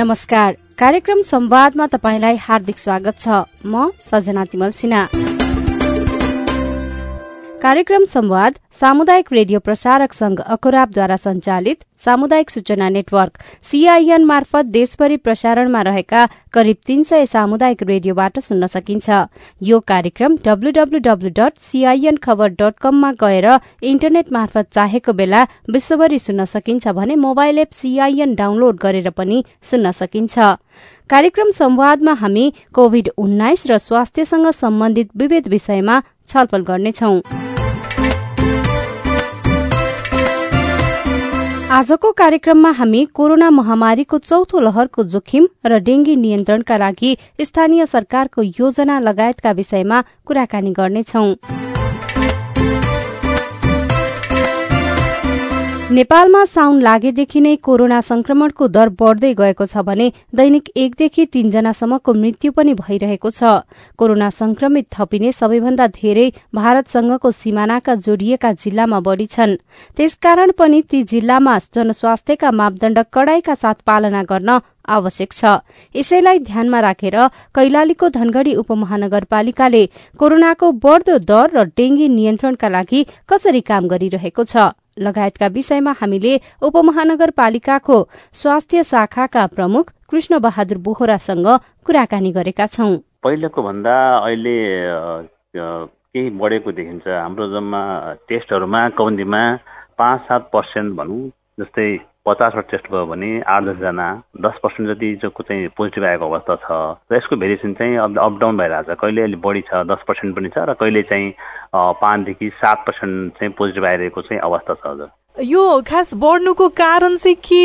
नमस्कार। कार्यक्रम संवादमा तपाईँलाई हार्दिक स्वागत छ। म सजना तिमल सिन्हा। कार्यक्रम संवाद सामुदायिक रेडियो प्रसारक संघ अखुराबद्वारा संचालित सामुदायिक सूचना नेटवर्क सीआईएन मार्फत देशभरि प्रसारणमा रहेका करिब तीन सय सामुदायिक रेडियोबाट सुन्न सकिन्छ। यो कार्यक्रम W W W dot C I N Khabar dot कममा गएर इन्टरनेट मार्फत चाहेको बेला विश्वभरि सुन्न सकिन्छ भने मोबाइल एप सीआईएन डाउनलोड गरेर पनि सुन्न सकिन्छ। कार्यक्रम संवादमा हामी कोविड उन्नाइस र स्वास्थ्यसँग सम्बन्धित विविध विषयमा छलफल गर्नेछौं। आजको कार्यक्रममा हामी कोरोना महामारीको चौथो लहरको जोखिम र डेंगी नियन्त्रणका लागि स्थानीय सरकारको योजना लगायतका विषयमा कुराकानी गर्नेछौं। नेपालमा साउन लागेदेखि नै कोरोना संक्रमणको दर बढ़दै गएको छ भने दैनिक एकदेखि तीनजनासम्मको मृत्यु पनि भइरहेको छ। कोरोना संक्रमित थपिने सबैभन्दा धेरै भारतसँगको सिमानाका जोडिएका जिल्लामा बढ़ी छन्। त्यसकारण पनि ती जिल्लामा जनस्वास्थ्यका मापदण्ड कड़ाईका साथ पालना गर्न आवश्यक छ। यसैलाई ध्यानमा राखेर कैलालीको धनगढ़ी उपमहानगरपालिकाले कोरोनाको बढ़दो दर र डेंगी नियन्त्रणका लागि कसरी काम गरिरहेको छ? लगायतका विषयमा हामीले उपमहानगरपालिकाको स्वास्थ्य शाखाका प्रमुख कृष्ण बहादुर बोहरासँग कुराकानी गरेका छौं। पहिलेको भन्दा अहिले केही बढेको देखिन्छ। हाम्रो जम्मा टेस्टहरूमा कम्तीमा पाँच सात पर्सेन्ट भनौँ जस्तै पचासवटा टेस्ट भयो भने आठ दसजना दस पर्सेन्ट जतिको चाहिँ पोजिटिभ आएको अवस्था छ र यसको भेरिएसन चाहिँ अब अपडाउन भइरहेको छ कहिले अहिले बढी छ दस पर्सेन्ट पनि छ र कहिले चाहिँ पाँचदेखि सात पर्सेन्ट चाहिँ पोजिटिभ आइरहेको चाहिँ अवस्था छ हजुर। यो खास बढ्नुको कारण चाहिँ के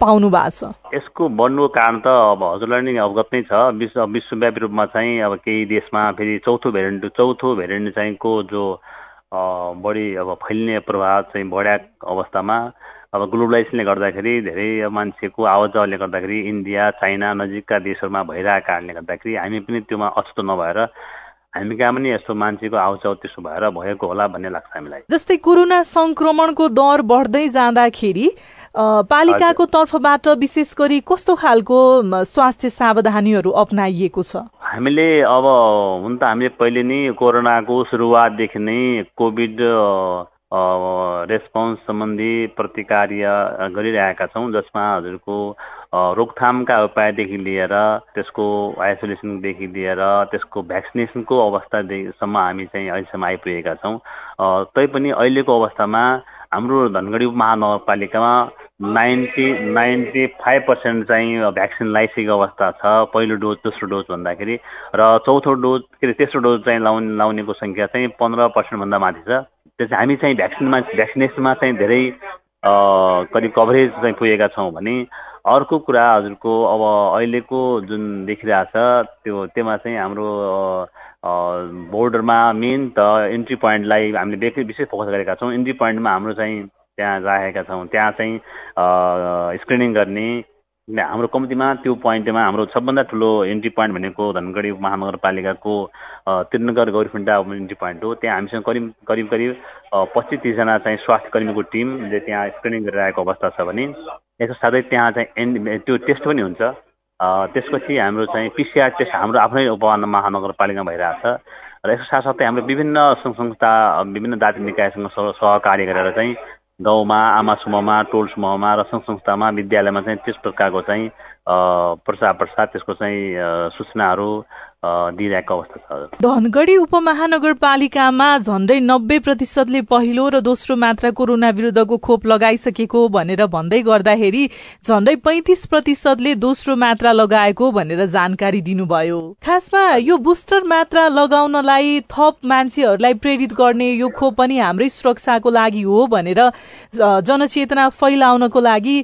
पाउनु भएको छ? यसको बढ्नुको कारण त अब हजुरलाई नै अवगत नै छ। विश्व विश्वव्यापी रूपमा चाहिँ अब केही देशमा फेरि चौथो भेरिएन्ट चौथो भेरिएन्ट चाहिँ को जो बढी अब फैलिने प्रभाव चाहिँ बढ्या अवस्थामा अब ग्लोबलाइजेसनले गर्दाखेरि धेरै मान्छेको आवाजले गर्दाखेरि इन्डिया चाइना नजिकका देशहरूमा भइरहेको कारणले गर्दाखेरि हामी पनि त्योमा अछुतो नभएर हामी कहाँ पनि यस्तो मान्छेको आउचाउ त्यसो भएर भएको होला भन्ने लाग्छ हामीलाई। जस्तै कोरोना संक्रमणको दर बढ्दै जाँदाखेरि पालिकाको तर्फबाट विशेष गरी कस्तो खालको स्वास्थ्य सावधानीहरू अप्नाइएको छ? हामीले अब हुन त हामीले पहिले नै कोरोनाको सुरुवातदेखि नै कोभिड रेस्पोन्स सम्बन्धी प्रतिकार्य गरिरहेका छौँ जसमा हजुरको रोकथामका उपायदेखि लिएर त्यसको आइसोलेसनदेखि लिएर त्यसको भ्याक्सिनेसनको अवस्थासम्म हामी चाहिँ अहिलेसम्म आइपुगेका छौँ। तैपनि अहिलेको अवस्थामा हाम्रो धनगढी महानगरपालिकामा नाइन्टी नाइन्टी फाइभ पर्सेन्ट चाहिँ भ्याक्सिन लगाइसकेको अवस्था छ पहिलो डोज दोस्रो डोज भन्दाखेरि। र चौथो डोज के अरे तेस्रो डोज चाहिँ लाउने लाउनेको सङ्ख्या चाहिँ पन्ध्र पर्सेन्टभन्दा माथि छ। त्यो चाहिँ हामी चाहिँ भ्याक्सिनमा भ्याक्सिनेसनमा चाहिँ धेरै करिब कभरेज चाहिँ पुगेका छौँ भने अर्को कुरा हजुरको अब अहिलेको जुन देखिरहेछ त्यो त्योमा चाहिँ हाम्रो बोर्डरमा मेन त इन्ट्री पोइन्टलाई हामीले विशेष फोकस गरेका छौँ। इन्ट्री पोइन्टमा हाम्रो चाहिँ त्यहाँ राखेका छौँ। त्यहाँ चाहिँ स्क्रिनिङ गर्ने हाम्रो कम्तीमा त्यो पोइन्टमा हाम्रो सबभन्दा ठुलो इन्ट्री पोइन्ट भनेको धनगढी महानगरपालिकाको त्रिनगर गौरीफुन्टा इन्ट्री पोइन्ट हो। त्यहाँ हामीसँग करिब करिब करिब पच्चिस तिसजना चाहिँ स्वास्थ्य कर्मीको टिमले त्यहाँ स्क्रिनिङ गरिरहेको अवस्था छ भने। यसको साथै त्यहाँ चाहिँ एन त्यो टेस्ट पनि हुन्छ। त्यसपछि हाम्रो चाहिँ पिसिआर टेस्ट हाम्रो आफ्नै उप महानगरपालिकामा भइरहेछ र यसको साथसाथै हाम्रो विभिन्न सङ्घ संस्था विभिन्न जाति निकायसँग सहकार्य गरेर चाहिँ गाउँमा आमा समूहमा टोल समूहमा र सङ्घ संस्थामा विद्यालयमा चाहिँ त्यस प्रकारको चाहिँ प्रचार प्रसार त्यसको चाहिँ सूचनाहरू दिइरहेको अवस्था छ। धनगढी उपमहानगरपालिकामा झण्डै नब्बे प्रतिशतले पहिलो र दोस्रो मात्रा कोरोना विरुद्धको खोप लगाइसकेको भनेर भन्दै गर्दाखेरि झण्डै पैंतिस प्रतिशतले दोस्रो मात्रा लगाएको भनेर जानकारी दिनुभयो। खासमा यो बुस्टर मात्रा लगाउनलाई थप मान्छेहरूलाई प्रेरित गर्ने यो खोप पनि हाम्रै सुरक्षाको लागि हो भनेर जनचेतना फैलाउनको लागि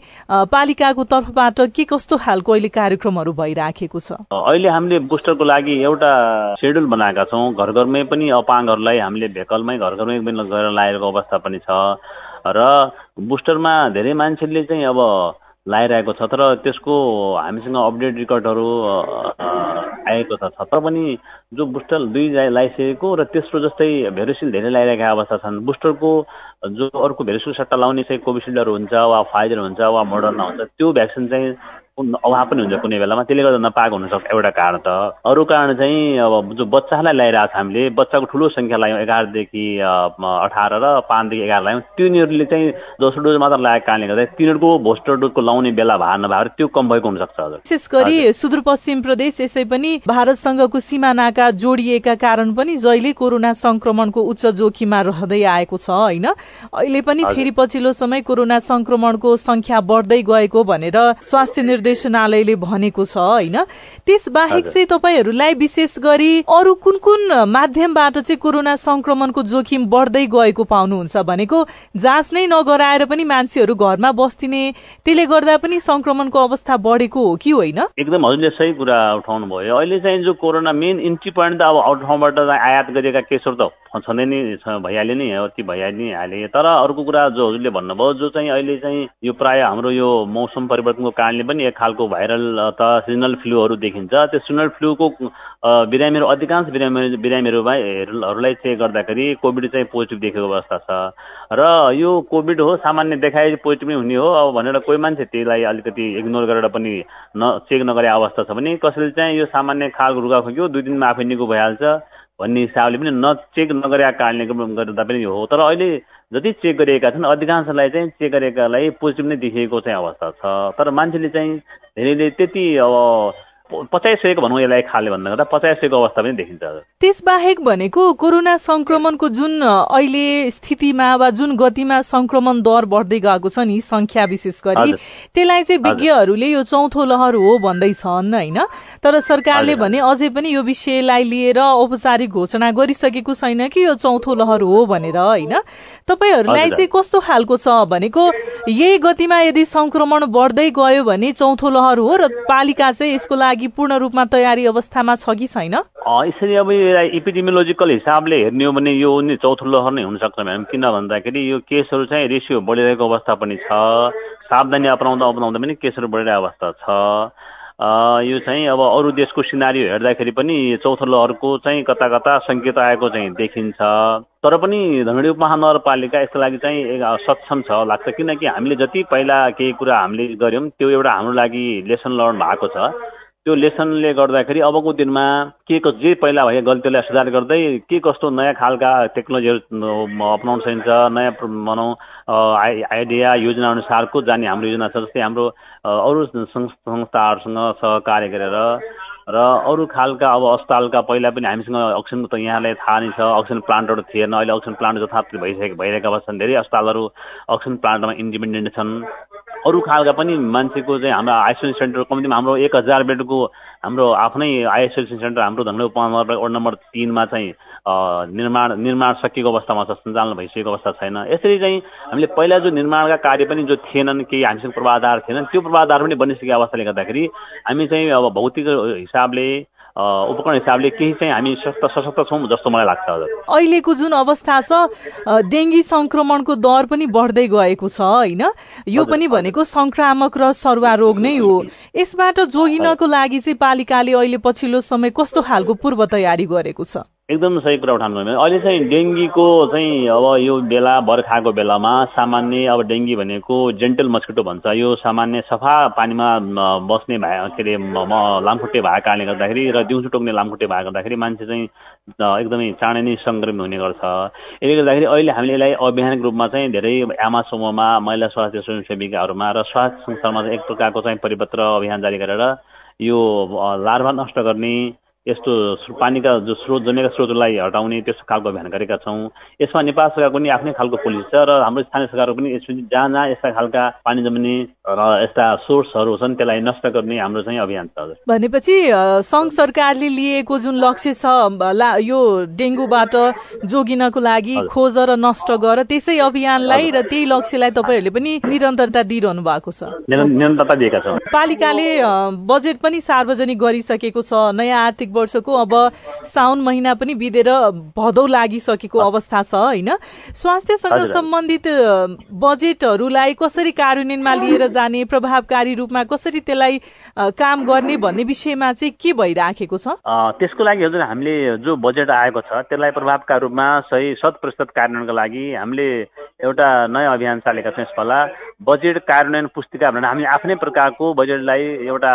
पालिकाको तर्फबाट के कस्तो खालको अहिले कार्यक्रमहरू भइराखेको छ? अहिले हामीले बुस्टरको लागि एउटा सेड्युल बनाएका छौँ। घर घरमै पनि अपाङ्गहरूलाई हामीले भेकलमै घर घरमै पनि गएर लगाएको अवस्था पनि छ। र बुस्टरमा धेरै मान्छेले चाहिँ अब लगाइरहेको छ तर त्यसको हामीसँग अपडेट रेकर्डहरू आएको छ। तर पनि जो बुस्टर दुई लगाइसकेको र तेस्रो जस्तै भेरोसिल धेरै लगाइरहेका अवस्था छन्। बुस्टरको जो अर्को भेरोसिल सट्टा लाउने चाहिँ कोभिसिल्डहरू हुन्छ वा फाइजर हुन्छ वा मोडर्ना हुन्छ त्यो भ्याक्सिन चाहिँ अभाव पनि हुन्छ कुनै बेलामा। त्यसले गर्दा नपाएको हुनसक्छ एउटा कारण त। अरू कारण चाहिँ अब जो बच्चालाई ल्याइरहेको छ हामीले बच्चाको ठुलो सङ्ख्या लगायौँ एघारदेखि अठार र पाँचदेखि एघार लगायौँ तिनीहरूले चाहिँ दोस्रो डोज मात्र लागेको कारणले गर्दा तिनीहरूको भोस्टर डोजको लाउने बेला भार नभएर त्यो कम भएको हुनसक्छ हजुर। विशेष गरी सुदूरपश्चिम प्रदेश यसै पनि भारतसँगको सिमानाका जोडिएका कारण पनि जहिले कोरोना संक्रमणको उच्च जोखिममा रहँदै आएको छ होइन? अहिले पनि फेरि पछिल्लो समय कोरोना संक्रमणको संख्या बढ्दै गएको भनेर स्वास्थ्य निर्देशनालयले भनेको छ होइन? त्यस बाहेक चाहिँ तपाईँहरूलाई विशेष गरी अरू कुन कुन माध्यमबाट चाहिँ कोरोना संक्रमणको जोखिम बढ्दै गएको पाउनुहुन्छ भनेको जाँच नै नगराएर पनि मान्छेहरू घरमा बस्दिने त्यसले गर्दा पनि संक्रमणको अवस्था बढेको हो कि होइन? एकदम हजुरले सही कुरा उठाउनु भयो अहिले चाहिँ जो कोरोना मेन इन्ट्री पोइन्ट त अब आउट ठाउँबाट आयात गरिएका केसहरू त छँदै नै भइहाल्यो नि अति भइहाल्यो नि हाले। तर अर्को कुरा जो हजुरले भन्नुभयो जो चाहिँ अहिले चाहिँ यो प्राय हाम्रो यो मौसम परिवर्तनको कारणले पनि एक खालको भाइरल अथवा सिजनल फ्लूहरू देखिन्छ। त्यो सिजनल फ्लूको बिरामीहरू अधिकांश बिरामी बिरामीहरूलाई चेक गर्दाखेरि कोभिड चाहिँ पोजिटिभ देखेको अवस्था छ। र यो कोभिड हो सामान्य देखाए पोजिटिभ हुने हो। अब भनेर कोही मान्छे त्यसलाई अलिकति इग्नोर गरेर पनि न चेक नगरे अवस्था छ भने कसैले चाहिँ यो सामान्य खालको रुगा खोक्यो दुई दिनमा आफै निको भइहाल्छ। भन्ने हिसाबले पनि नचेक नगरेका कारणले गर्दा पनि हो। तर अहिले जति चेक गरिएका छन् अधिकांशलाई चाहिँ चेक गरेकालाई पोजिटिभ नै देखिएको चाहिँ अवस्था छ। तर मान्छेले चाहिँ धेरैले त्यति अब पचाइसकेको भनौँ यसलाई खाले भन्दा गर्दा पचाइसकेको अवस्था पनि देखिन्छ त्यस बाहेक भनेको कोरोना संक्रमणको जुन अहिले स्थितिमा वा जुन गतिमा संक्रमण दर बढ्दै गएको छ नि संख्या विशेष गरी त्यसलाई चाहिँ विज्ञहरूले यो चौथो लहर हो भन्दैछन् होइन? तर सरकारले भने अझै पनि यो विषयलाई लिएर औपचारिक घोषणा गरिसकेको छैन कि यो चौथो लहर हो भनेर होइन? तपाईँहरूलाई चाहिँ कस्तो खालको छ भनेको यही गतिमा यदि संक्रमण बढ्दै गयो भने चौथो लहर हो र पालिका चाहिँ यसको लागि पूर्ण रूपमा तयारी अवस्थामा छ कि छैन? यसरी अब इपिडेमियोलोजिकल हिसाबले हेर्ने हो भने यो चौथो लहर नै हुनसक्छ म्याम किन भन्दाखेरि यो केसहरू चाहिँ रेसियो बढिरहेको अवस्था पनि छ। सावधानी अपनाउँदा अपनाउँदा पनि केसहरू बढिरहेको अवस्था छ। यो चाहिँ अब अरू देशको सिनारी हेर्दाखेरि पनि चौथो लहरको चाहिँ कता कता सङ्केत आएको चाहिँ देखिन्छ। तर पनि धनगढी उपमहानगरपालिका यसको लागि चाहिँ सक्षम छ लाग्छ। किनकि हामीले जति पहिला केही कुरा हामीले गऱ्यौँ त्यो एउटा हाम्रो लागि लेसन लर्न भएको छ। त्यो लेसनले गर्दाखेरि अबको दिनमा के जे पहिला भए गल्तीलाई सुधार गर्दै के कस्तो नयाँ खालका टेक्नोलोजीहरू अप्नाउन सकिन्छ नयाँ भनौँ आइडिया योजना अनुसारको जाने हाम्रो योजना छ जस्तै हाम्रो अरू संस्थाहरूसँग सहकार्य गरेर र अरू खालका अब अस्पतालका पहिला पनि हामीसँग अक्सिजनको त यहाँलाई थाहा नै छ अक्सिजन प्लान्टहरू थिएन। अहिले अक्सिजन प्लान्ट जथार्थ भइसकेको भइरहेका अवस्था धेरै अस्पतालहरू अक्सिजन प्लान्टमा इन्डिपेन्डेन्ट छन्। अरू खालका पनि मान्छेको चाहिँ हाम्रो आइसोलेसन सेन्टर कम्तीमा हाम्रो एक हजार बेडको हाम्रो आफ्नै आइसोलेसन सेन्टर हाम्रो धनगढी उपमहानगर वार्ड नम्बर तिनमा चाहिँ निर्माण निर्माण सकिएको अवस्थामा छ सञ्चालन भइसकेको अवस्था छैन। यसरी चाहिँ हामीले पहिला जो निर्माणका कार्य पनि जो थिएनन् केही हामीसँग पूर्वाधार थिएनन् त्यो पूर्वाधार पनि बनिसकेको अवस्थाले गर्दाखेरि हामी चाहिँ अब भौतिक हिसाबले उपकरण हिसाबले केही चाहिँ हामी सशक्त छौँ जस्तो मलाई लाग्छ अहिलेको जुन अवस्था छ डेङ्गी संक्रमणको दर पनि बढ्दै गएको छ होइन? यो पनि भनेको संक्रामक र सरुवा रोग नै हो। यसबाट जोगिनको लागि चाहिँ पालिकाले अहिले पछिल्लो समय कस्तो खालको पूर्व तयारी गरेको छ? एकदम सही कुरा उठाउनु अहिले चाहिँ डेङ्गीको चाहिँ अब यो बेला बर्खाको बेलामा सामान्य अब डेङ्गी भनेको जेन्टल मस्किटो भन्छ। यो सामान्य सफा पानीमा बस्ने भए के अरे लामखुट्टे भएको कारणले गर्दाखेरि र दिउँसो टोक्ने लामखुट्टे भएको गर्दाखेरि मान्छे चाहिँ एकदमै चाँडै नै सङ्क्रमित हुने गर्छ। यसले गर्दाखेरि अहिले हामीले यसलाई अभियानिक रूपमा चाहिँ धेरै आमा समूहमा महिला स्वास्थ्य स्वयंसेविकाहरूमा र स्वास्थ्य संस्थामा एक प्रकारको चाहिँ परिपत्र अभियान जारी गरेर यो लार्भा नष्ट गर्ने यस्तो पानीका जो स्रोत जमेका स्रोतलाई हटाउने त्यस्तो खालको अभियान गरेका छौँ। यसमा नेपाल सरकारको पनि आफ्नै खालको पोलिसी छ र हाम्रो स्थानीय सरकारको पनि यसपछि जहाँ जहाँ यस्ता खालका पानी जम्ने र यस्ता सोर्सहरू छन् त्यसलाई नष्ट गर्ने हाम्रो चाहिँ अभियान छ। भनेपछि सङ्घ सरकारले लिएको जुन लक्ष्य छ यो डेङ्गुबाट जोगिनको लागि खोज र नष्ट गर त्यसै अभियानलाई र त्यही लक्ष्यलाई तपाईँहरूले पनि निरन्तरता दिइरहनु भएको छ। निरन्तरता दिएका छौँ। पालिकाले बजेट पनि सार्वजनिक गरिसकेको छ नयाँ आर्थिक आर्थिक वर्षको अब साउन महिना पनि बितेर भदौ लागिसकेको अवस्था छ होइन? स्वास्थ्यसँग सम्बन्धित बजेटहरूलाई कसरी कार्यान्वयनमा लिएर जाने प्रभावकारी रूपमा कसरी त्यसलाई काम गर्ने भन्ने विषयमा चाहिँ के भइराखेको छ? त्यसको लागि हजुर हामीले जो बजेट आएको छ त्यसलाई प्रभावका रूपमा सही शत प्रतिशत कार्यान्वयनको लागि हामीले एउटा नयाँ अभियान चालेका छौँ यसपाला। बजेट कार्यान्वयन पुस्तिका भनेर हामीले आफ्नै प्रकारको बजेटलाई एउटा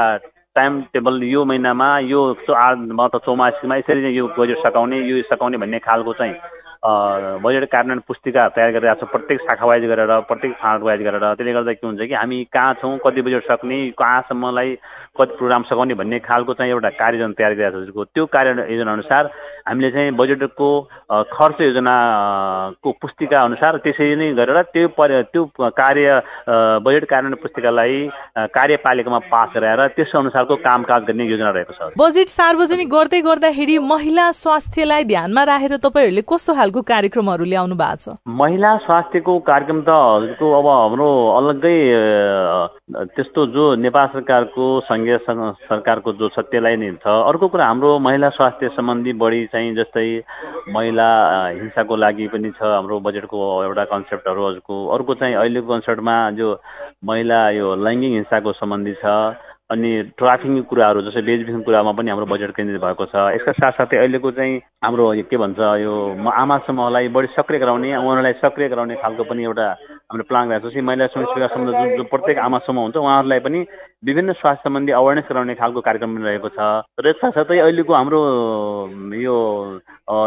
टाइम टेबल यो महिनामा यो त चौमासीमा यसरी यो बजेट सकाउने यो सकाउने भन्ने खालको चाहिँ बजेट कार्यान्वयन पुस्तिका तयार गरिरहेको छ प्रत्येक शाखा वाइज गरेर प्रत्येक फाँड वाइज गरेर। त्यसले गर्दा के हुन्छ कि हामी कहाँ छौँ कति बजेट सक्ने कहाँसम्मलाई कति प्रोग्राम सघाउने भन्ने खालको चाहिँ एउटा कार्ययोजना तयार गरिरहेको छ त्यो कार्य योजना अनुसार हामीले चाहिँ बजेटको खर्च योजनाको पुस्तिका अनुसार त्यसरी नै गरेर त्यो त्यो कार्य बजेट कार्यान्वयन पुस्तिकालाई कार्यपालिकामा पास गराएर त्यस अनुसारको कामकाज गर्ने योजना रहेको छ। बजेट सार्वजनिक गर्दै गर्दाखेरि महिला स्वास्थ्यलाई ध्यानमा राखेर तपाईँहरूले कस्तो खालको कार्यक्रमहरू ल्याउनु भएको छ? महिला स्वास्थ्यको कार्यक्रम त हजुरको अब हाम्रो अलग्गै त्यस्तो जो नेपाल सरकारको सङ्घीय सरकारको जो छ त्यसलाई नै छ अर्को कुरा हाम्रो महिला स्वास्थ्य सम्बन्धी बढी चाहिँ जस्तै महिला हिंसाको लागि पनि छ हाम्रो बजेटको एउटा कन्सेप्टहरू हजुरको। अर्को चाहिँ अहिलेको कन्सेप्टमा जो महिला यो लैङ्गिक हिंसाको सम्बन्धी छ अनि ट्राफिकिङ कुराहरू जस्तै बेचबिखन कुरामा पनि हाम्रो बजेट केन्द्रित भएको छ। यसका साथसाथै अहिलेको चाहिँ हाम्रो के भन्छ यो आमा समूहलाई बढी सक्रिय गराउने उहाँहरूलाई सक्रिय गराउने खालको पनि एउटा हाम्रो प्लान भएको छ। महिला समस्या सम्बन्ध जुन जो प्रत्येक आमा समूह हुन्छ उहाँहरूलाई पनि विभिन्न स्वास्थ्य सम्बन्धी अवेरनेस गराउने खालको कार्यक्रम पनि रहेको छ। र साथसाथै अहिलेको हाम्रो यो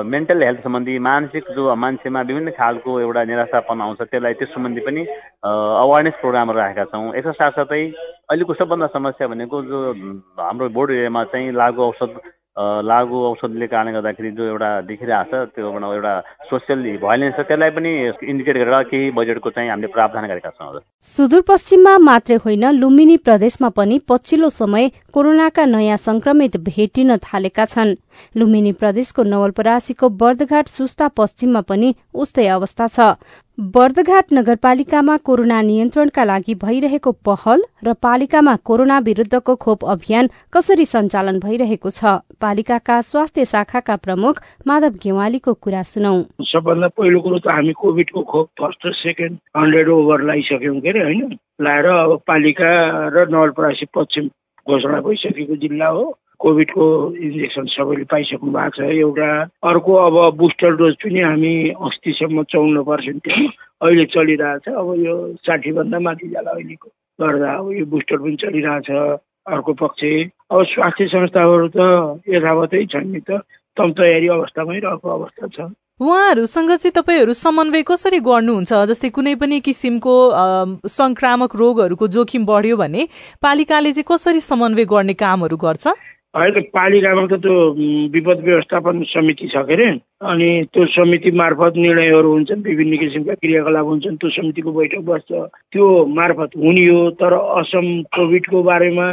मेन्टल हेल्थ सम्बन्धी मानसिक जो मान्छेमा विभिन्न खालको एउटा निराशापन आउँछ त्यसलाई त्यस सम्बन्धी पनि अवेरनेस प्रोग्रामहरू राखेका छौँ। यसका साथसाथै अहिलेको सबभन्दा समस्या भनेको जो हाम्रो बोर्ड एरियामा चाहिँ लागु औषध लागु औषधले कारणले गर्दाखेरि जो एउटा देखिरहेको छ त्यो एउटा सोसियल भाइलेन्स छ त्यसलाई पनि इन्डिकेट गरेर केही बजेटको चाहिँ हामीले प्रावधान गरेका छौँ सुदूरपश्चिममा मात्रै होइन लुम्बिनी प्रदेशमा पनि पछिल्लो समय कोरोनाका नयाँ संक्रमित भेटिन थालेका छन्। लुम्बिनी प्रदेशको नवलपरासीको बर्दघाट सुस्ता पश्चिममा पनि उस्तै अवस्था छ। बर्दघाट नगरपालिकामा कोरोना नियन्त्रणका लागि भइरहेको पहल र पालिकामा कोरोना विरूद्धको खोप अभियान कसरी सञ्चालन भइरहेको छ? पालिकाका स्वास्थ्य शाखाका प्रमुख माधव गेवालीको कुरा सुनौ। सबभन्दा पहिलो कुरो त हामी कोभिडको खोप फर्स्ट र सेकेन्ड हन्ड्रेड ओभर लगाइसक्यौँ के अरे होइन? लाएर अब पालिका र नवलपरासी पश्चिम घोषणा भइसकेको जिल्ला हो। कोभिडको इन्जेक्सन सबैले पाइसक्नु भएको छ। एउटा अर्को अब बुस्टर डोज पनि हामी अस्तिसम्म चौन्न पर्सेन्ट थियो अहिले चलिरहेछ अब यो साठीभन्दा माथि जाला अहिलेको गर्दा अब यो बुस्टर पनि चलिरहेछ अर्को पक्ष। अब स्वास्थ्य संस्थाहरू त यथावतै छन् नि त। तम तयारी अवस्थामै रहेको अवस्था छ। उहाँहरूसँग चाहिँ तपाईँहरू समन्वय कसरी गर्नुहुन्छ? जस्तै कुनै पनि किसिमको संक्रामक रोगहरूको जोखिम बढ्यो भने पालिकाले चाहिँ कसरी समन्वय गर्ने कामहरू गर्छ? अहिले पालिकामा त त्यो विपद व्यवस्थापन समिति छ के अरे? अनि त्यो समिति मार्फत निर्णयहरू हुन्छन् विभिन्न किसिमका क्रियाकलाप हुन्छन् त्यो समितिको बैठक बस्छ। त्यो मार्फत हुने हो तर असम कोभिडको बारेमा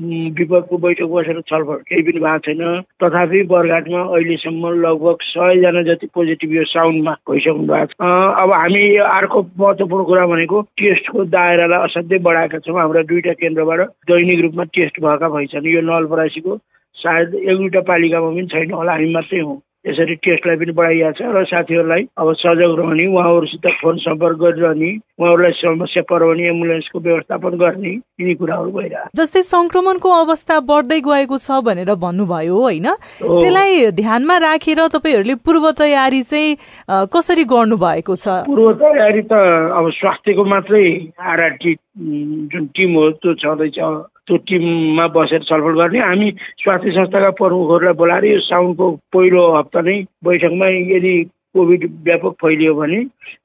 विपदको बैठक बसेर छलफल केही पनि भएको छैन। तथापि बरघाटमा अहिलेसम्म लगभग सयजना जति पोजिटिभ यो साउन्डमा भइसक्नु भएको छ। अब हामी अर्को महत्त्वपूर्ण कुरा भनेको टेस्टको दायरालाई असाध्यै बढाएका छौँ। हाम्रा दुईवटा केन्द्रबाट दैनिक रूपमा टेस्ट भएका भइछन् यो नलपरासीको सायद एक दुईवटा पालिकामा पनि छैन होला हामी मात्रै हौँ। यसरी टेस्टलाई पनि बढाइएको छ र साथीहरूलाई अब सजग रहने उहाँहरूसित फोन सम्पर्क गरिरहने उहाँहरूलाई समस्या परवने एम्बुलेन्सको व्यवस्थापन गर्ने यिनी कुराहरू भइरहेको जस्तै संक्रमणको अवस्था बढ्दै गएको छ भनेर भन्नुभयो होइन? त्यसलाई ध्यानमा राखेर तपाईँहरूले पूर्व तयारी चाहिँ कसरी गर्नु भएको छ? पूर्व तयारी त अब स्वास्थ्यको मात्रै आरआरटी जुन टिम हो त्यो छँदैछ। त्यो टिममा बसेर छलफल गर्ने। हामी स्वास्थ्य संस्थाका प्रमुखहरूलाई बोलाएर यो साउनको पहिलो हप्ता नै बैठकमा यदि कोभिड व्यापक फैलियो भने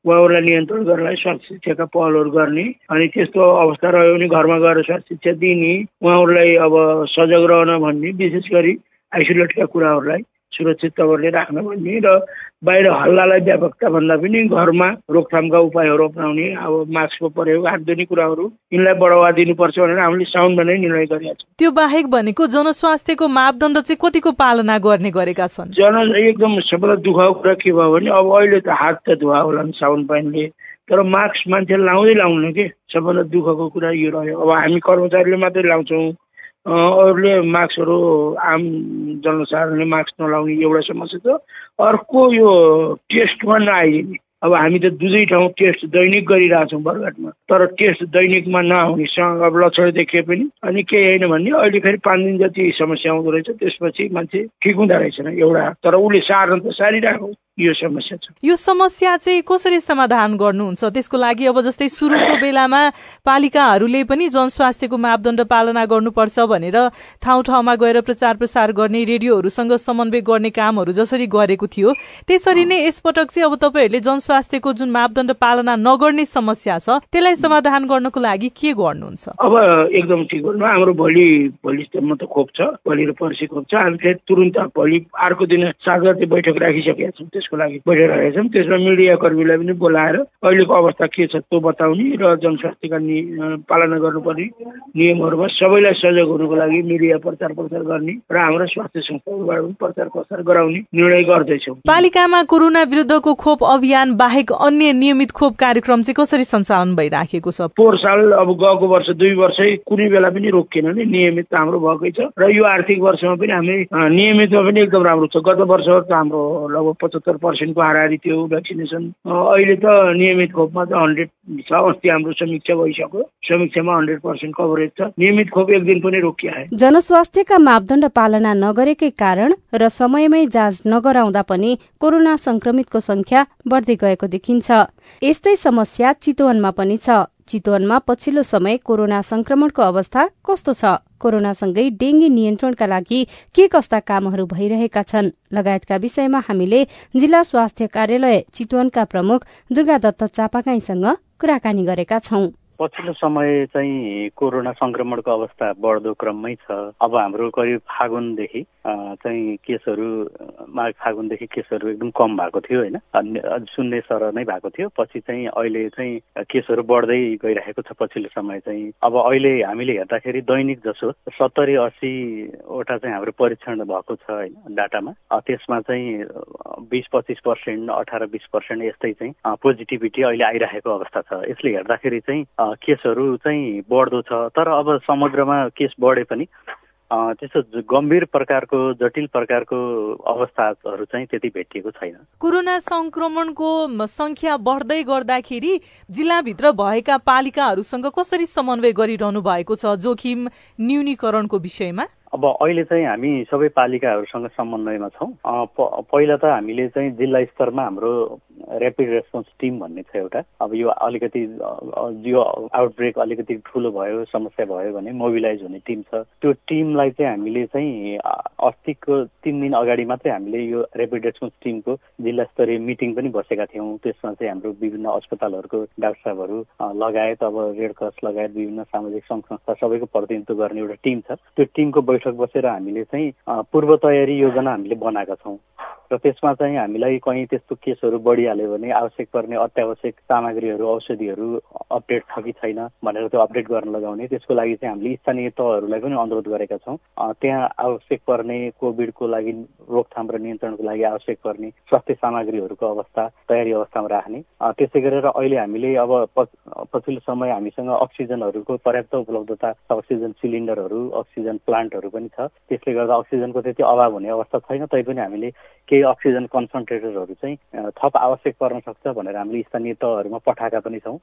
उहाँहरूलाई नियन्त्रण गर्नलाई स्वास्थ्य शिक्षाका पहलहरू गर्ने अनि त्यस्तो अवस्था रह्यो भने घरमा गएर स्वास्थ्य शिक्षा दिने उहाँहरूलाई अब सजग रहन भन्ने विशेष गरी आइसोलेटका कुराहरूलाई सुरक्षित तवरले राख्न भन्ने र बाहिर हल्लालाई व्यापकता भन्दा पनि घरमा रोकथामका उपायहरू अप्नाउने अब मास्कको प्रयोग हात धुने कुराहरू यिनलाई बढावा दिनुपर्छ भनेर हामीले साउन्डमा नै निर्णय गरेका छौँ। त्यो बाहेक भनेको जनस्वास्थ्यको मापदण्ड चाहिँ कतिको पालना गर्ने गरेका छन्? जन एकदम सबैलाई दुखाएको कुरा के भयो भने अब अहिले त हात त धुवा होला नि साउन्ड पाइनले तर मास्क मान्छेले लाउँदै लाउनु के? सबैभन्दा दुःखको कुरा यो रह्यो। अब हामी कर्मचारीले मात्रै लाउँछौँ अरूले मास्कहरू आम जनसाधारणले मास्क नलाउने एउटा समस्या छ। अर्को यो टेस्टमा नआइदिने अब हामी त दुवै ठाउँ टेस्ट दैनिक गरिरहेछौँ बरघाटमा तर टेस्ट दैनिकमा नआउनेसँग अब लक्षण देखिए पनि अनि केही होइन भन्ने अहिले फेरि पाँच दिन जति समस्या आउँदो रहेछ त्यसपछि मान्छे ठिक हुँदो रहेछन् एउटा। तर उसले सार्न त सारिरहेको यो समस्या छ। यो समस्या चाहिँ कसरी समाधान गर्नुहुन्छ? त्यसको लागि अब जस्तै सुरुको बेलामा पालिकाहरूले पनि जनस्वास्थ्यको मापदण्ड पालना गर्नुपर्छ भनेर ठाउँ ठाउँमा गएर प्रचार प्रसार गर्ने रेडियोहरूसँग समन्वय गर्ने कामहरू जसरी गरेको थियो। त्यसरी नै यसपटक चाहिँ अब तपाईँहरूले जनस्वास्थ्यको जुन मापदण्ड पालना नगर्ने समस्या छ त्यसलाई समाधान गर्नको लागि के गर्नुहुन्छ? अब एकदम ठिक गर्नु हाम्रो भोलि भोलिसम्म त खोप छ भोलि र पर्सि खोप छ। हामी फेरि तुरन्त भोलि अर्को दिन सात गते बैठक राखिसकेका छौँ। त्यसको लागि बैठक राखेका छौँ त्यसमा मिडिया कर्मीलाई पनि बोलाएर अहिलेको अवस्था के छ त्यो बताउने र जनस्वास्थ्यका नि पालना गर्नुपर्ने नियमहरूमा सबैलाई सहयोग हुनुको लागि मिडिया प्रचार प्रसार गर्ने र हाम्रो स्वास्थ्य संस्थाहरूबाट पनि प्रचार प्रसार गराउने निर्णय गर्दैछौँ। पालिकामा कोरोना विरुद्धको खोप अभियान बाहेक अन्य नियमित खोप कार्यक्रम चाहिँ कसरी सञ्चालन भइराखेको छ? पोहोर साल अब गएको वर्ष दुई वर्षै कुनै बेला पनि रोकिएन नि। नियमित हाम्रो भएकै छ। र यो आर्थिक वर्षमा पनि हामी नियमितमा पनि एकदम राम्रो छ। गत वर्ष त हाम्रो लगभग पचहत्तर पर्सेन्टको हाराहारी थियो भ्याक्सिनेसन। अहिले त नियमित खोपमा त हन्ड्रेड छ अस्ति हाम्रो समीक्षा भइसक्यो। समीक्षामा हन्ड्रेड पर्सेन्ट कभरेज छ। नियमित खोप एक दिन पनि रोकिया जनस्वास्थ्यका मापदण्ड पालना नगरेकै कारण र समयमै जाँच नगराउँदा पनि कोरोना संक्रमितको संख्या बढ्दै गएको देखिन्छ। यस्तै समस्या चितवनमा पनि छ। चितवनमा पछिल्लो समय कोरोना संक्रमणको अवस्था कस्तो छ? कोरोनासँगै डेंगी नियन्त्रणका लागि के कस्ता कामहरू भइरहेका छन्? लगायतका विषयमा हामीले जिल्ला स्वास्थ्य कार्यालय चितवनका प्रमुख दुर्गा दत्त चापागाईसँग कुराकानी गरेका छौं। पछिल्लो समय चाहिँ कोरोना संक्रमणको अवस्था बढ्दो क्रममै छ। अब हाम्रो करिब फागुनदेखि चाहिँ केसहरू माघ फागुनदेखि केसहरू एकदम कम भएको थियो होइन? शून्य सर नै भएको थियो। पछि चाहिँ अहिले चाहिँ केसहरू बढ्दै गइरहेको छ पछिल्लो समय चाहिँ। अब अहिले हामीले हेर्दाखेरि दैनिक जसो सत्तरी अस्सीवटा चाहिँ हाम्रो परीक्षण भएको छ होइन डाटामा। त्यसमा चाहिँ बिस पच्चिस पर्सेन्ट अठार बिस पर्सेन्ट यस्तै चाहिँ पोजिटिभिटी अहिले आइरहेको अवस्था छ। यसले हेर्दाखेरि चाहिँ केसहरू चाहिँ बढ्दो छ। तर अब समुद्रमा केस बढे पनि त्यस्तो गम्भीर प्रकारको जटिल प्रकारको अवस्थाहरू चाहिँ त्यति भेटिएको छैन। कोरोना संक्रमणको संख्या बढ्दै गर्दाखेरि जिल्लाभित्र भएका पालिकाहरूसँग कसरी समन्वय गरिरहनु भएको छ जोखिम न्यूनीकरणको विषयमा? अब अहिले चाहिँ हामी सबै पालिकाहरूसँग समन्वयमा छौँ। पहिला त हामीले चाहिँ जिल्ला स्तरमा हाम्रो ऱ्यापिड रेस्पोन्स टिम भन्ने छ एउटा। अब यो अलिकति यो आउटब्रेक अलिकति ठुलो भयो समस्या भयो भने मोबिलाइज हुने टिम छ। त्यो टिमलाई चाहिँ हामीले चाहिँ अस्तिको तिन दिन अगाडि मात्रै हामीले यो ऱ्यापिड रेस्पोन्स टिमको जिल्ला स्तरीय मिटिङ पनि बसेका थियौँ। त्यसमा चाहिँ हाम्रो विभिन्न अस्पतालहरूको डाक्टर साहबहरू लगायत अब रेड क्रस लगायत विभिन्न सामाजिक सङ्घ संस्था सबैको प्रतिनिधित्व गर्ने एउटा टिम छ। त्यो टिमको बैठक बसेर हामीले चाहिँ पूर्व तयारी योजना हामीले बनाएका छौँ। र त्यसमा चाहिँ हामीलाई कहीँ त्यस्तो केसहरू बढिहाल्यो भने आवश्यक पर्ने अत्यावश्यक सामग्रीहरू औषधिहरू अपडेट छ कि छैन भनेर त्यो अपडेट गर्न लगाउने। त्यसको लागि चाहिँ हामीले स्थानीय तहहरूलाई पनि अनुरोध गरेका छौँ। त्यहाँ आवश्यक पर्ने कोभिडको लागि रोकथाम र नियन्त्रणको लागि आवश्यक पर्ने स्वास्थ्य सामग्रीहरूको अवस्था तयारी अवस्थामा राख्ने। त्यसै गरेर अहिले हामीले अब पछिल्लो समय हामीसँग अक्सिजनहरूको पर्याप्त उपलब्धता अक्सिजन सिलिन्डरहरू अक्सिजन प्लान्टहरू पनि छ। त्यसले गर्दा अक्सिजनको त्यति अभाव हुने अवस्था छैन। तैपनि हामीले केही अक्सिजन कन्सन्ट्रेटरहरू चाहिँ थप आवश्यक पर्न सक्छ भनेर हामीले स्थानीय तहहरूमा पठाएका पनि छौँ।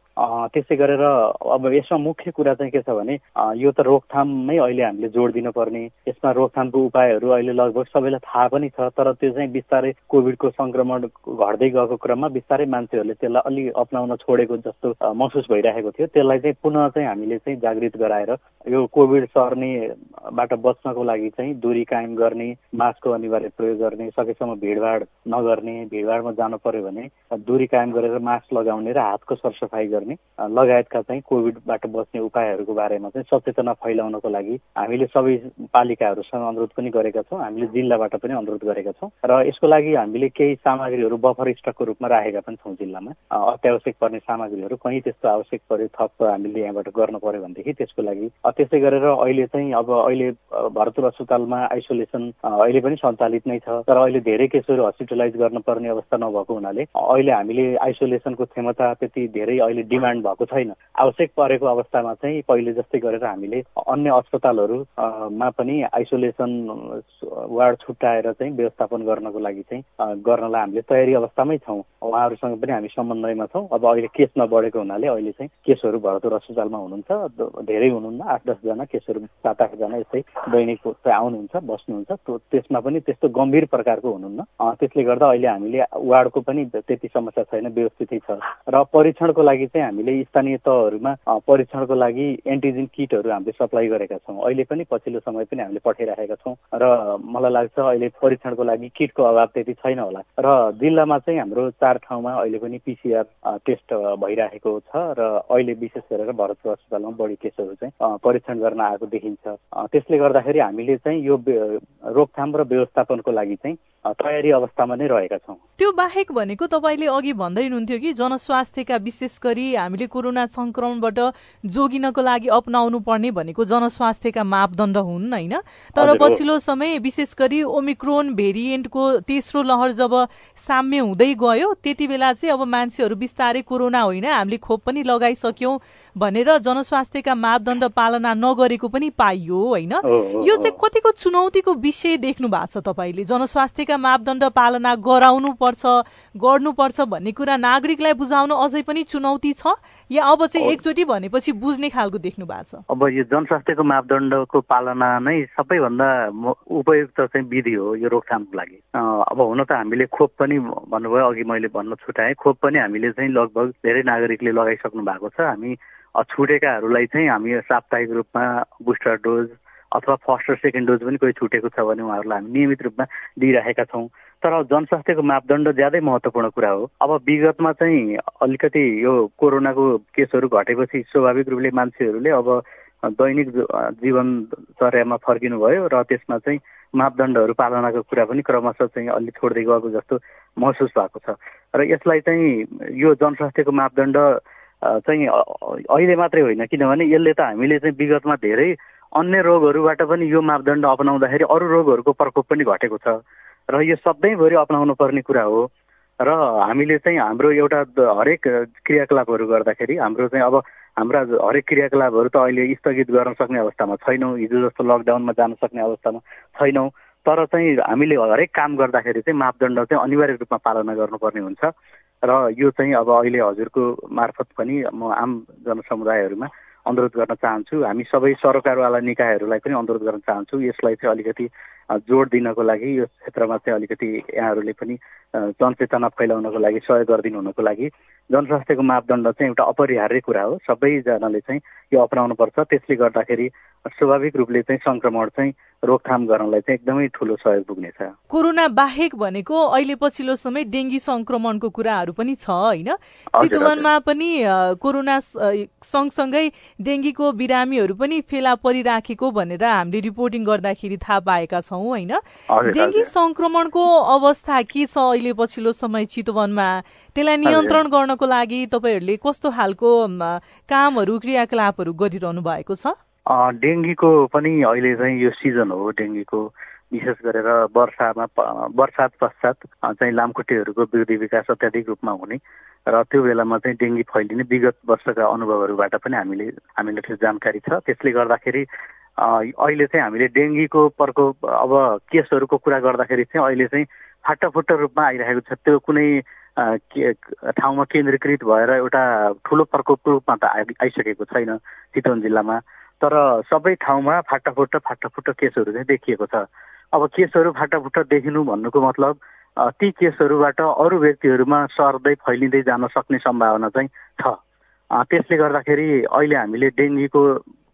त्यसै गरेर अब यसमा मुख्य कुरा चाहिँ के छ भने यो त रोकथाममै अहिले हामीले जोड दिनुपर्ने यसमा रोकथामको उपायहरू अहिले लगभग सबैलाई थाहा पनि छ तर त्यो चाहिँ बिस्तारै कोभिडको सङ्क्रमण घट्दै गएको क्रममा बिस्तारै मान्छेहरूले त्यसलाई अलि अप्नाउन छोडेको जस्तो महसुस भइरहेको थियो। त्यसलाई चाहिँ पुनः चाहिँ हामीले चाहिँ जागृत गराएर यो कोभिड सर्नेबाट बच्नको लागि चाहिँ दूरी कायम गर्ने मास्कको अनिवार्य प्रयोग गर्ने सकेसम्म भिडभाड नगर्ने भिडभाडमा जानु पर्यो भने दूरी कायम गरेर मास्क लगाउने र हातको सरसफाइ गर्ने लगायतका चाहिँ कोभिडबाट बच्ने उपायहरूको बारेमा चाहिँ सचेतना फैलाउनको लागि हामीले सबै पालिकाहरूसँग अनुरोध पनि गरेका छौँ हामीले जिल्लाबाट पनि अनुरोध गरेका छौँ र यसको लागि हामीले केही सामग्रीहरू बफर स्टकको रूपमा राखेका पनि छौँ जिल्लामा। अत्यावश्यक पर्ने सामग्रीहरू कहीँ त्यस्तो आवश्यक पर्यो थप हामीले यहाँबाट गर्नु पर्यो भनेदेखि त्यसको लागि। त्यसै गरेर अहिले चाहिँ अब अहिले भरतपुर अस्पतालमा आइसोलेसन अहिले पनि सञ्चालित नै छ तर अहिले धेरै केसहरू हस्पिटलाइज गर्नुपर्ने अवस्था नभएको हुनाले अहिले हामीले आइसोलेसनको क्षमता त्यति धेरै अहिले डिमान्ड भएको छैन। आवश्यक परेको अवस्थामा चाहिँ पहिले जस्तै गरेर हामीले अन्य अस्पतालहरूमा पनि आइसोलेसन वार्ड छुट्याएर चाहिँ व्यवस्थापन गर्नको लागि चाहिँ गर्नलाई हामीले तयारी अवस्थामै छौँ। उहाँहरूसँग पनि हामी समन्वयमा छौँ। अब अहिले केस नबढेको हुनाले अहिले चाहिँ केसहरू भरतपुर अस्पतालमा हुनुहुन्छ। धेरै हुनुहुन्न। आठ दसजना केसहरू सात आठजना यस्तै दैनिक आउनुहुन्छ बस्नुहुन्छ। त्यसमा पनि त्यस्तो गम्भीर प्रकारको हुनुहुन्न। त्यसले गर्दा अहिले हामीले वार्डको पनि त्यति समस्या छैन व्यवस्थितै छ। र परीक्षणको लागि चाहिँ हामीले स्थानीय तहहरूमा परीक्षणको लागि एन्टिजेन किटहरू हामीले सप्लाई गरेका छौँ। अहिले पनि पछिल्लो समय पनि हामीले पठाइराखेका छौँ। र मलाई लाग्छ अहिले परीक्षणको लागि किटको अभाव त्यति छैन होला। र जिल्लामा चाहिँ हाम्रो चार ठाउँमा अहिले पनि पिसिआर टेस्ट भइरहेको छ। र अहिले विशेष गरेर भरतपुर अस्पतालमा बढी केसहरू चाहिँ परीक्षण गर्न आएको देखिन्छ। त्यसले गर्दाखेरि हामीले चाहिँ यो रोकथाम र व्यवस्थापनको लागि चाहिँ तयारी अवस्थामा नै रहेका छौँ। त्यो बाहेक भनेको तपाईँले अघि भन्दै हुनुहुन्थ्यो कि जनस्वास्थ्यका विशेष गरी हामीले कोरोना संक्रमणबाट जोगिनको लागि अप्नाउनु पर्ने भनेको जनस्वास्थ्यका मापदण्ड हुन् होइन? तर पछिल्लो समय विशेष गरी ओमिक्रोन भेरिएन्टको तेस्रो लहर जब साम्य हुँदै गयो त्यति बेला चाहिँ अब मान्छेहरू बिस्तारै कोरोना होइन हामीले खोप पनि लगाइसक्यौँ। भनेर जनस्वास्थ्यका मापदण्ड पालना नगरेको पनि पाइयो होइन? यो चाहिँ कतिको चुनौतीको विषय देख्नु भएको छ तपाईँले? जनस्वास्थ्यका मापदण्ड पालना गराउनु पर्छ गर्नुपर्छ भन्ने कुरा नागरिकलाई बुझाउन अझै पनि चुनौती छ? या अब चाहिँ एकचोटि भनेपछि बुझ्ने खालको देख्नु भएको छ? अब यो जनस्वास्थ्यको मापदण्डको पालना नै सबैभन्दा उपयुक्त चाहिँ विधि हो यो रोकथामको लागि। अब हुन त हामीले खोप पनि भन्नुभयो अघि मैले भन्न छुट्याएँ खोप पनि हामीले चाहिँ लगभग धेरै नागरिकले लगाइसक्नु भएको छ। हामी छुटेकाहरूलाई चाहिँ हामी साप्ताहिक रूपमा बुस्टर डोज अथवा फर्स्ट र सेकेन्ड डोज पनि कोही छुटेको छ भने उहाँहरूलाई हामी नियमित रूपमा दिइरहेका छौँ। तर जनस्वास्थ्यको मापदण्ड ज्यादै महत्त्वपूर्ण कुरा हो। अब विगतमा चाहिँ अलिकति यो कोरोनाको केसहरू घटेपछि स्वाभाविक रूपले मान्छेहरूले अब दैनिक जीवनचर्यामा फर्किनु भयो र त्यसमा चाहिँ मापदण्डहरू पालनाको कुरा पनि क्रमशः चाहिँ अलि छोड्दै गएको जस्तो महसुस भएको छ। र यसलाई चाहिँ यो जनस्वास्थ्यको मापदण्ड चाहिँ अहिले मात्रै होइन। किनभने यसले त हामीले चाहिँ विगतमा धेरै अन्य रोगहरूबाट पनि यो मापदण्ड अपनाउँदाखेरि अरू रोगहरूको प्रकोप पनि घटेको छ। र यो सधैँभरि अपनाउनु पर्ने कुरा हो। र हामीले चाहिँ हाम्रो एउटा हरेक क्रियाकलापहरू गर्दाखेरि हाम्रो चाहिँ अब हाम्रा हरेक क्रियाकलापहरू त अहिले स्थगित गर्न सक्ने अवस्थामा छैनौँ। हिजो जस्तो लकडाउनमा जान सक्ने अवस्थामा छैनौँ। तर चाहिँ हामीले हरेक काम गर्दाखेरि चाहिँ मापदण्ड चाहिँ अनिवार्य रूपमा पालना गर्नुपर्ने हुन्छ। र यो चाहिँ अब अहिले हजुरको मार्फत पनि म आम जनसमुदायहरूमा अनुरोध गर्न चाहन्छु। हामी सबै सरकारवाला निकायहरूलाई पनि अनुरोध गर्न चाहन्छु। यसलाई चाहिँ अलिकति जोड दिनको लागि यो क्षेत्रमा चाहिँ अलिकति यहाँहरूले पनि जनचेतना फैलाउनको लागि सहयोग गरिदिनु हुनको लागि जनस्वास्थ्यको मापदण्ड चाहिँ एउटा अपरिहार्य कुरा हो। सबैजनाले चाहिँ यो अप्नाउनुपर्छ। त्यसले गर्दाखेरि स्वाभाविक रूपले चाहिँ संक्रमण चाहिँ रोकथाम गर्नलाई चाहिँ एकदमै ठुलो सहयोग पुग्नेछ। कोरोना बाहेक भनेको अहिले पछिल्लो समय डेङ्गी संक्रमणको कुराहरू पनि छ होइन? चितवनमा पनि कोरोना सँगसँगै डेङ्गीको बिरामीहरू पनि फेला परिराखेको भनेर हामीले रिपोर्टिङ गर्दाखेरि थाहा पाएका छौँ होइन? डेङ्गी संक्रमणको अवस्था के छ अहिले पछिल्लो समय चितवनमा? त्यसलाई नियन्त्रण गर्नको लागि तपाईँहरूले कस्तो खालको कामहरू क्रियाकलापहरू गरिरहनु भएको छ? डेङ्गीको पनि अहिले चाहिँ यो सिजन हो डेङ्गीको विशेष गरेर वर्षामा वर्षात पश्चात चाहिँ लामखुट्टेहरूको वृद्धि विकास अत्याधिक रूपमा हुने र त्यो बेलामा चाहिँ डेङ्गी फैलिने विगत वर्षका अनुभवहरूबाट पनि हामीले हामीलाई त्यो जानकारी छ। त्यसले गर्दाखेरि अहिले चाहिँ हामीले डेङ्गीको प्रकोप अब केसहरूको कुरा गर्दाखेरि चाहिँ अहिले चाहिँ फाटाफुट्टा रूपमा आइरहेको छ। त्यो कुनै ठाउँमा केन्द्रीकृत भएर एउटा ठुलो प्रकोपको रूपमा त आइसकेको छैन चितवन जिल्लामा। तर सबै ठाउँमा फाटाफुट्टा फाटाफुट्टा केसहरू चाहिँ देखिएको छ। अब केसहरू फाटाफुट्टा देखिनु भन्नुको मतलब ती केसहरूबाट अरू व्यक्तिहरूमा सर्दै फैलिँदै जान सक्ने सम्भावना चाहिँ छ। त्यसले गर्दाखेरि अहिले हामीले डेङ्गीको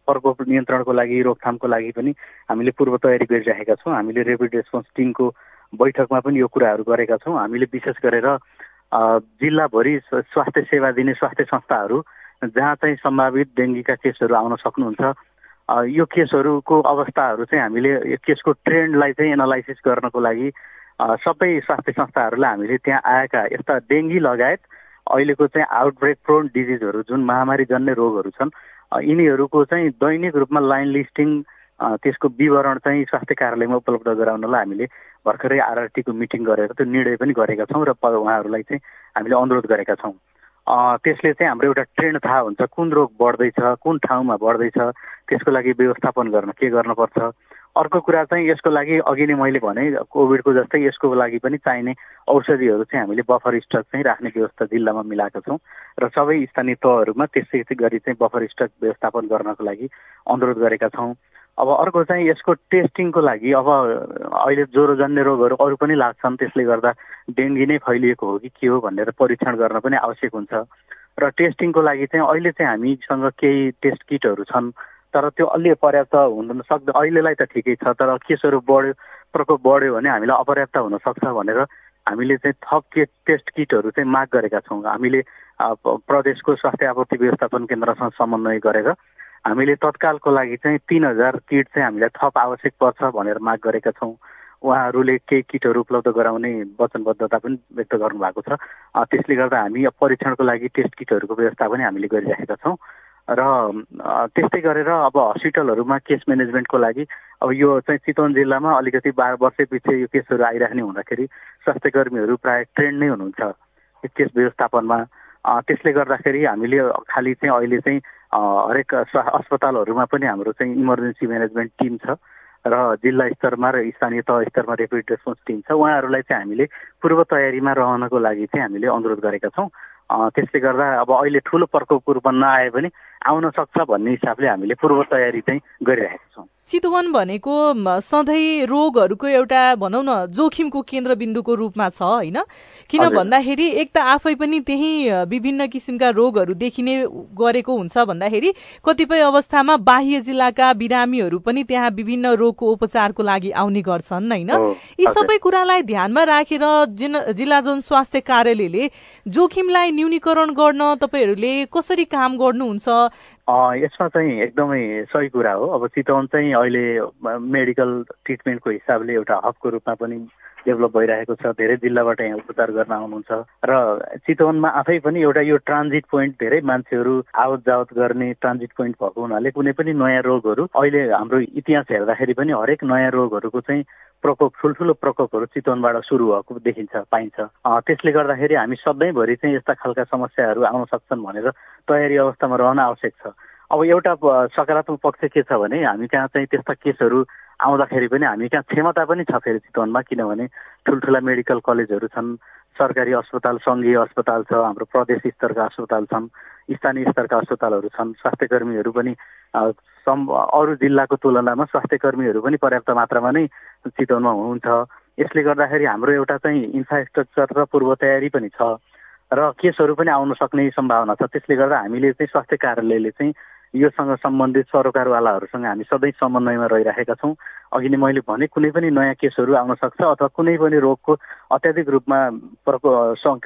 प्रकोप नियन्त्रणको लागि रोकथामको लागि पनि हामीले पूर्व तयारी गरिरहेका छौँ। हामीले रेपिड रेस्पोन्स टिमको बैठकमा पनि यो कुराहरू गरेका छौँ। हामीले विशेष गरेर जिल्लाभरि स्वास्थ्य सेवा दिने स्वास्थ्य संस्थाहरू जहाँ चाहिँ सम्भावित डेङ्गीका केसहरू आउन सक्नुहुन्छ यो केसहरूको अवस्थाहरू चाहिँ हामीले केसको ट्रेन्डलाई चाहिँ एनालाइसिस गर्नको लागि सबै स्वास्थ्य संस्थाहरूलाई हामीले त्यहाँ आएका यस्ता डेङ्गी लगायत अहिलेको चाहिँ आउटब्रेक प्रोन डिजिजहरू जुन महामारी जन्य रोगहरू छन् यिनीहरूको चाहिँ दैनिक रूपमा लाइन लिस्टिङ त्यसको विवरण चाहिँ स्वास्थ्य कार्यालयमा उपलब्ध गराउनलाई हामीले भर्खरै आरआरटीको मिटिङ गरेर त्यो निर्णय पनि गरेका छौँ र उहाँहरूलाई चाहिँ हामीले अनुरोध गरेका छौँ। त्यसले चाहिँ हाम्रो एउटा ट्रेन्ड थाहा हुन्छ कुन रोग बढ्दैछ कुन ठाउँमा बढ्दैछ त्यसको लागि व्यवस्थापन गर्न के गर्नुपर्छ। अर्को कुरा चाहिँ यसको लागि अघि नै मैले भने कोभिडको जस्तै यसको लागि पनि चाहिने औषधिहरू चाहिँ हामीले बफर स्टक चाहिँ राख्ने व्यवस्था जिल्लामा मिलाएका छौँ र सबै स्थानीय तहहरूमा त्यसै गरी चाहिँ बफर स्टक व्यवस्थापन गर्नको लागि अनुरोध गरेका छौँ। अब अर्को चाहिँ यसको टेस्टिङको लागि अब अहिले ज्वरोजन्य रोगहरू अरू पनि लाग्छन् त्यसले गर्दा डेङ्गी नै फैलिएको हो कि के हो भनेर परीक्षण गर्न पनि आवश्यक हुन्छ। र टेस्टिङको लागि चाहिँ अहिले चाहिँ हामीसँग केही टेस्ट किटहरू छन् तर त्यो अलि पर्याप्त हुन सक्दैन अहिलेलाई त ठिकै छ तर केसहरू बढ्यो प्रकोप बढ्यो भने हामीलाई अपर्याप्त हुनसक्छ भनेर हामीले चाहिँ थप के टेस्ट किटहरू चाहिँ माग गरेका छौँ। हामीले प्रदेशको स्वास्थ्य आपूर्ति व्यवस्थापन केन्द्रसँग समन्वय गरेर हामीले तत्कालको लागि चाहिँ तिन हजार किट चाहिँ हामीलाई थप आवश्यक पर्छ भनेर माग गरेका छौँ। उहाँहरूले केही किटहरू उपलब्ध गराउने वचनबद्धता पनि व्यक्त गर्नुभएको छ। त्यसले गर्दा हामी परीक्षणको लागि टेस्ट किटहरूको व्यवस्था पनि हामीले गरिराखेका छौँ। र त्यस्तै गरेर अब हस्पिटलहरूमा केस म्यानेजमेन्टको लागि अब यो चाहिँ चितवन जिल्लामा अलिकति बाह्र वर्ष पछि यो केसहरू आइराख्ने हुँदाखेरि स्वास्थ्य कर्मीहरू प्रायः ट्रेन्ड नै हुनुहुन्छ। केस व्यवस्थापनमा त्यसले गर्दाखेरि हामीले खालि चाहिँ अहिले चाहिँ हरेक अस्पतालहरूमा पनि हाम्रो चाहिँ इमर्जेन्सी म्यानेजमेन्ट टिम छ र जिल्ला स्तरमा र स्थानीय तह स्तरमा रेपिड रेस्पोन्स टिम छ। उहाँहरूलाई चाहिँ हामीले पूर्व तयारीमा रहनको लागि चाहिँ हामीले अनुरोध गरेका छौँ। त्यसले गर्दा अब अहिले ठुलो प्रकोप रूपमा नआए पनि आउन सक्छ भन्ने हिसाबले हामीले पूर्व तयारी चाहिँ गरिरहेका छौँ। चितवन भनेको सधैँ रोगहरूको एउटा भनौँ न जोखिमको केन्द्रबिन्दुको रूपमा छ होइन? किन भन्दाखेरि एक त आफै पनि त्यही विभिन्न किसिमका रोगहरू देखिने गरेको हुन्छ भन्दाखेरि कतिपय अवस्थामा बाह्य जिल्लाका बिरामीहरू पनि त्यहाँ विभिन्न रोगको उपचारको लागि आउने गर्छन् होइन? यी सबै कुरालाई ध्यानमा राखेर जिल्ला जन स्वास्थ्य कार्यालयले जोखिमलाई न्यूनीकरण गर्न तपाईँहरूले कसरी काम गर्नुहुन्छ यसमा चाहिँ एकदमै सही कुरा हो। अब चितवन चाहिँ अहिले मेडिकल ट्रिटमेन्टको हिसाबले एउटा हबको रूपमा पनि डेभलप भइरहेको छ। धेरै जिल्लाबाट यहाँ उपचार गर्न आउनुहुन्छ। र चितवनमा आफै पनि एउटा यो ट्रान्जिट पोइन्ट धेरै मान्छेहरू आवत जावत गर्ने ट्रान्जिट पोइन्ट भएको हुनाले कुनै पनि नयाँ रोगहरू अहिले हाम्रो इतिहास हेर्दाखेरि पनि हरेक नयाँ रोगहरूको चाहिँ प्रकोप ठुल्ठुलो प्रकोपहरू चितवनबाट सुरु भएको देखिन्छ पाइन्छ। त्यसले गर्दाखेरि हामी सधैँभरि चाहिँ यस्ता खालका समस्याहरू आउन सक्छन् भनेर तयारी अवस्थामा रहन आवश्यक छ। अब एउटा सकारात्मक पक्ष के छ भने हामी कहाँ चाहिँ त्यस्ता केसहरू आउँदाखेरि पनि हामी कहाँ क्षमता पनि छ फेरि चितवनमा किनभने ठुल्ठुला मेडिकल कलेजहरू छन् सरकारी अस्पताल सङ्घीय अस्पताल छ हाम्रो प्रदेश स्तरका अस्पताल छन् स्थानीय स्तरका अस्पतालहरू छन् स्वास्थ्य कर्मीहरू पनि सम् अरू जिल्लाको तुलनामा स्वास्थ्य कर्मीहरू पनि पर्याप्त मात्रामा नै चितवनमा हुनुहुन्छ। यसले गर्दाखेरि हाम्रो एउटा चाहिँ इन्फ्रास्ट्रक्चर र पूर्व तयारी पनि छ र केसहरू पनि आउन सक्ने सम्भावना छ। त्यसले गर्दा हामीले चाहिँ स्वास्थ्य कार्यालयले चाहिँ योसँग सम्बन्धित सरोकारवालाहरूसँग हामी सधैँ समन्वयमा रहिरहेका छौँ। अघि नै मैले भने कुनै पनि नयाँ केसहरू आउन सक्छ अथवा कुनै पनि रोगको अत्याधिक रूपमा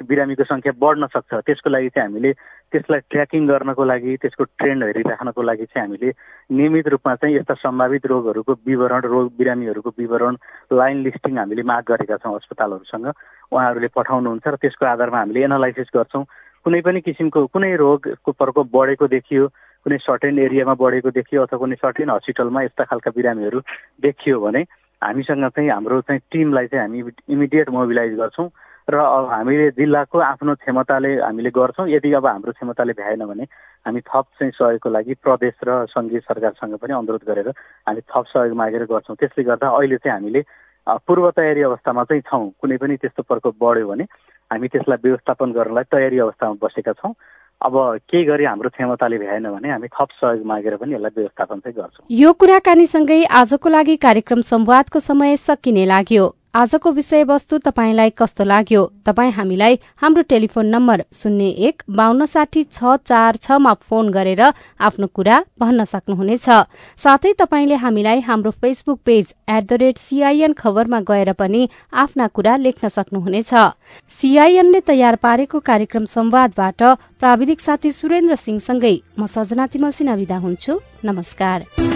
बिरामीको सङ्ख्या बढ्न सक्छ। त्यसको लागि चाहिँ हामीले त्यसलाई ट्र्याकिङ गर्नको लागि त्यसको ट्रेन्ड हेरिराख्नको लागि चाहिँ हामीले नियमित रूपमा चाहिँ यस्ता सम्भावित रोगहरूको विवरण रोग बिरामीहरूको विवरण लाइन लिस्टिङ हामीले माग गरेका छौँ अस्पतालहरूसँग। उहाँहरूले पठाउनुहुन्छ र त्यसको आधारमा हामीले एनालाइसिस गर्छौँ। कुनै पनि किसिमको कुनै रोगको प्रकोप बढेको देखियो कुनै सर्टेन एरियामा बढेको देखियो अथवा कुनै सर्टेन हस्पिटलमा यस्ता खालका बिरामीहरू देखियो भने हामीसँग चाहिँ हाम्रो चाहिँ टिमलाई चाहिँ हामी इमिडिएट मोबिलाइज गर्छौँ र अब हामीले जिल्लाको आफ्नो क्षमताले हामीले गर्छौँ। यदि अब हाम्रो क्षमताले भ्याएन भने हामी थप चाहिँ सहयोगको लागि प्रदेश र सङ्घीय सरकारसँग पनि अनुरोध गरेर हामी थप सहयोग मागेर गर्छौँ। त्यसले गर्दा अहिले चाहिँ हामीले पूर्व तयारी अवस्थामा चाहिँ छौँ। कुनै पनि त्यस्तो प्रकोप बढ्यो भने हामी त्यसलाई व्यवस्थापन गर्नलाई तयारी अवस्थामा बसेका छौँ। अब केही गरी हाम्रो क्षमताले भ्याएन भने हामी थप सहयोग मागेर पनि यसलाई व्यवस्थापन चाहिँ गर्छौँ। यो कुराकानीसँगै आजको लागि कार्यक्रम संवादको समय सकिने लाग्यो। आजको विषयवस्तु तपाईँलाई कस्तो लाग्यो? तपाईँ हामीलाई हाम्रो टेलिफोन नम्बर शून्य एक बान्न साठी छ चार छमा फोन गरेर आफ्नो कुरा भन्न सक्नुहुनेछ। साथै तपाईँले हामीलाई हाम्रो Facebook page at the rate C I N खबरमा गएर पनि आफ्ना कुरा लेख्न सक्नुहुनेछ। सीआईएनले तयार पारेको कार्यक्रम संवादबाट प्राविधिक साथी सुरेन्द्र सिंहसँगै म सजना तिमल सिना विदा हुन्छु। नमस्कार।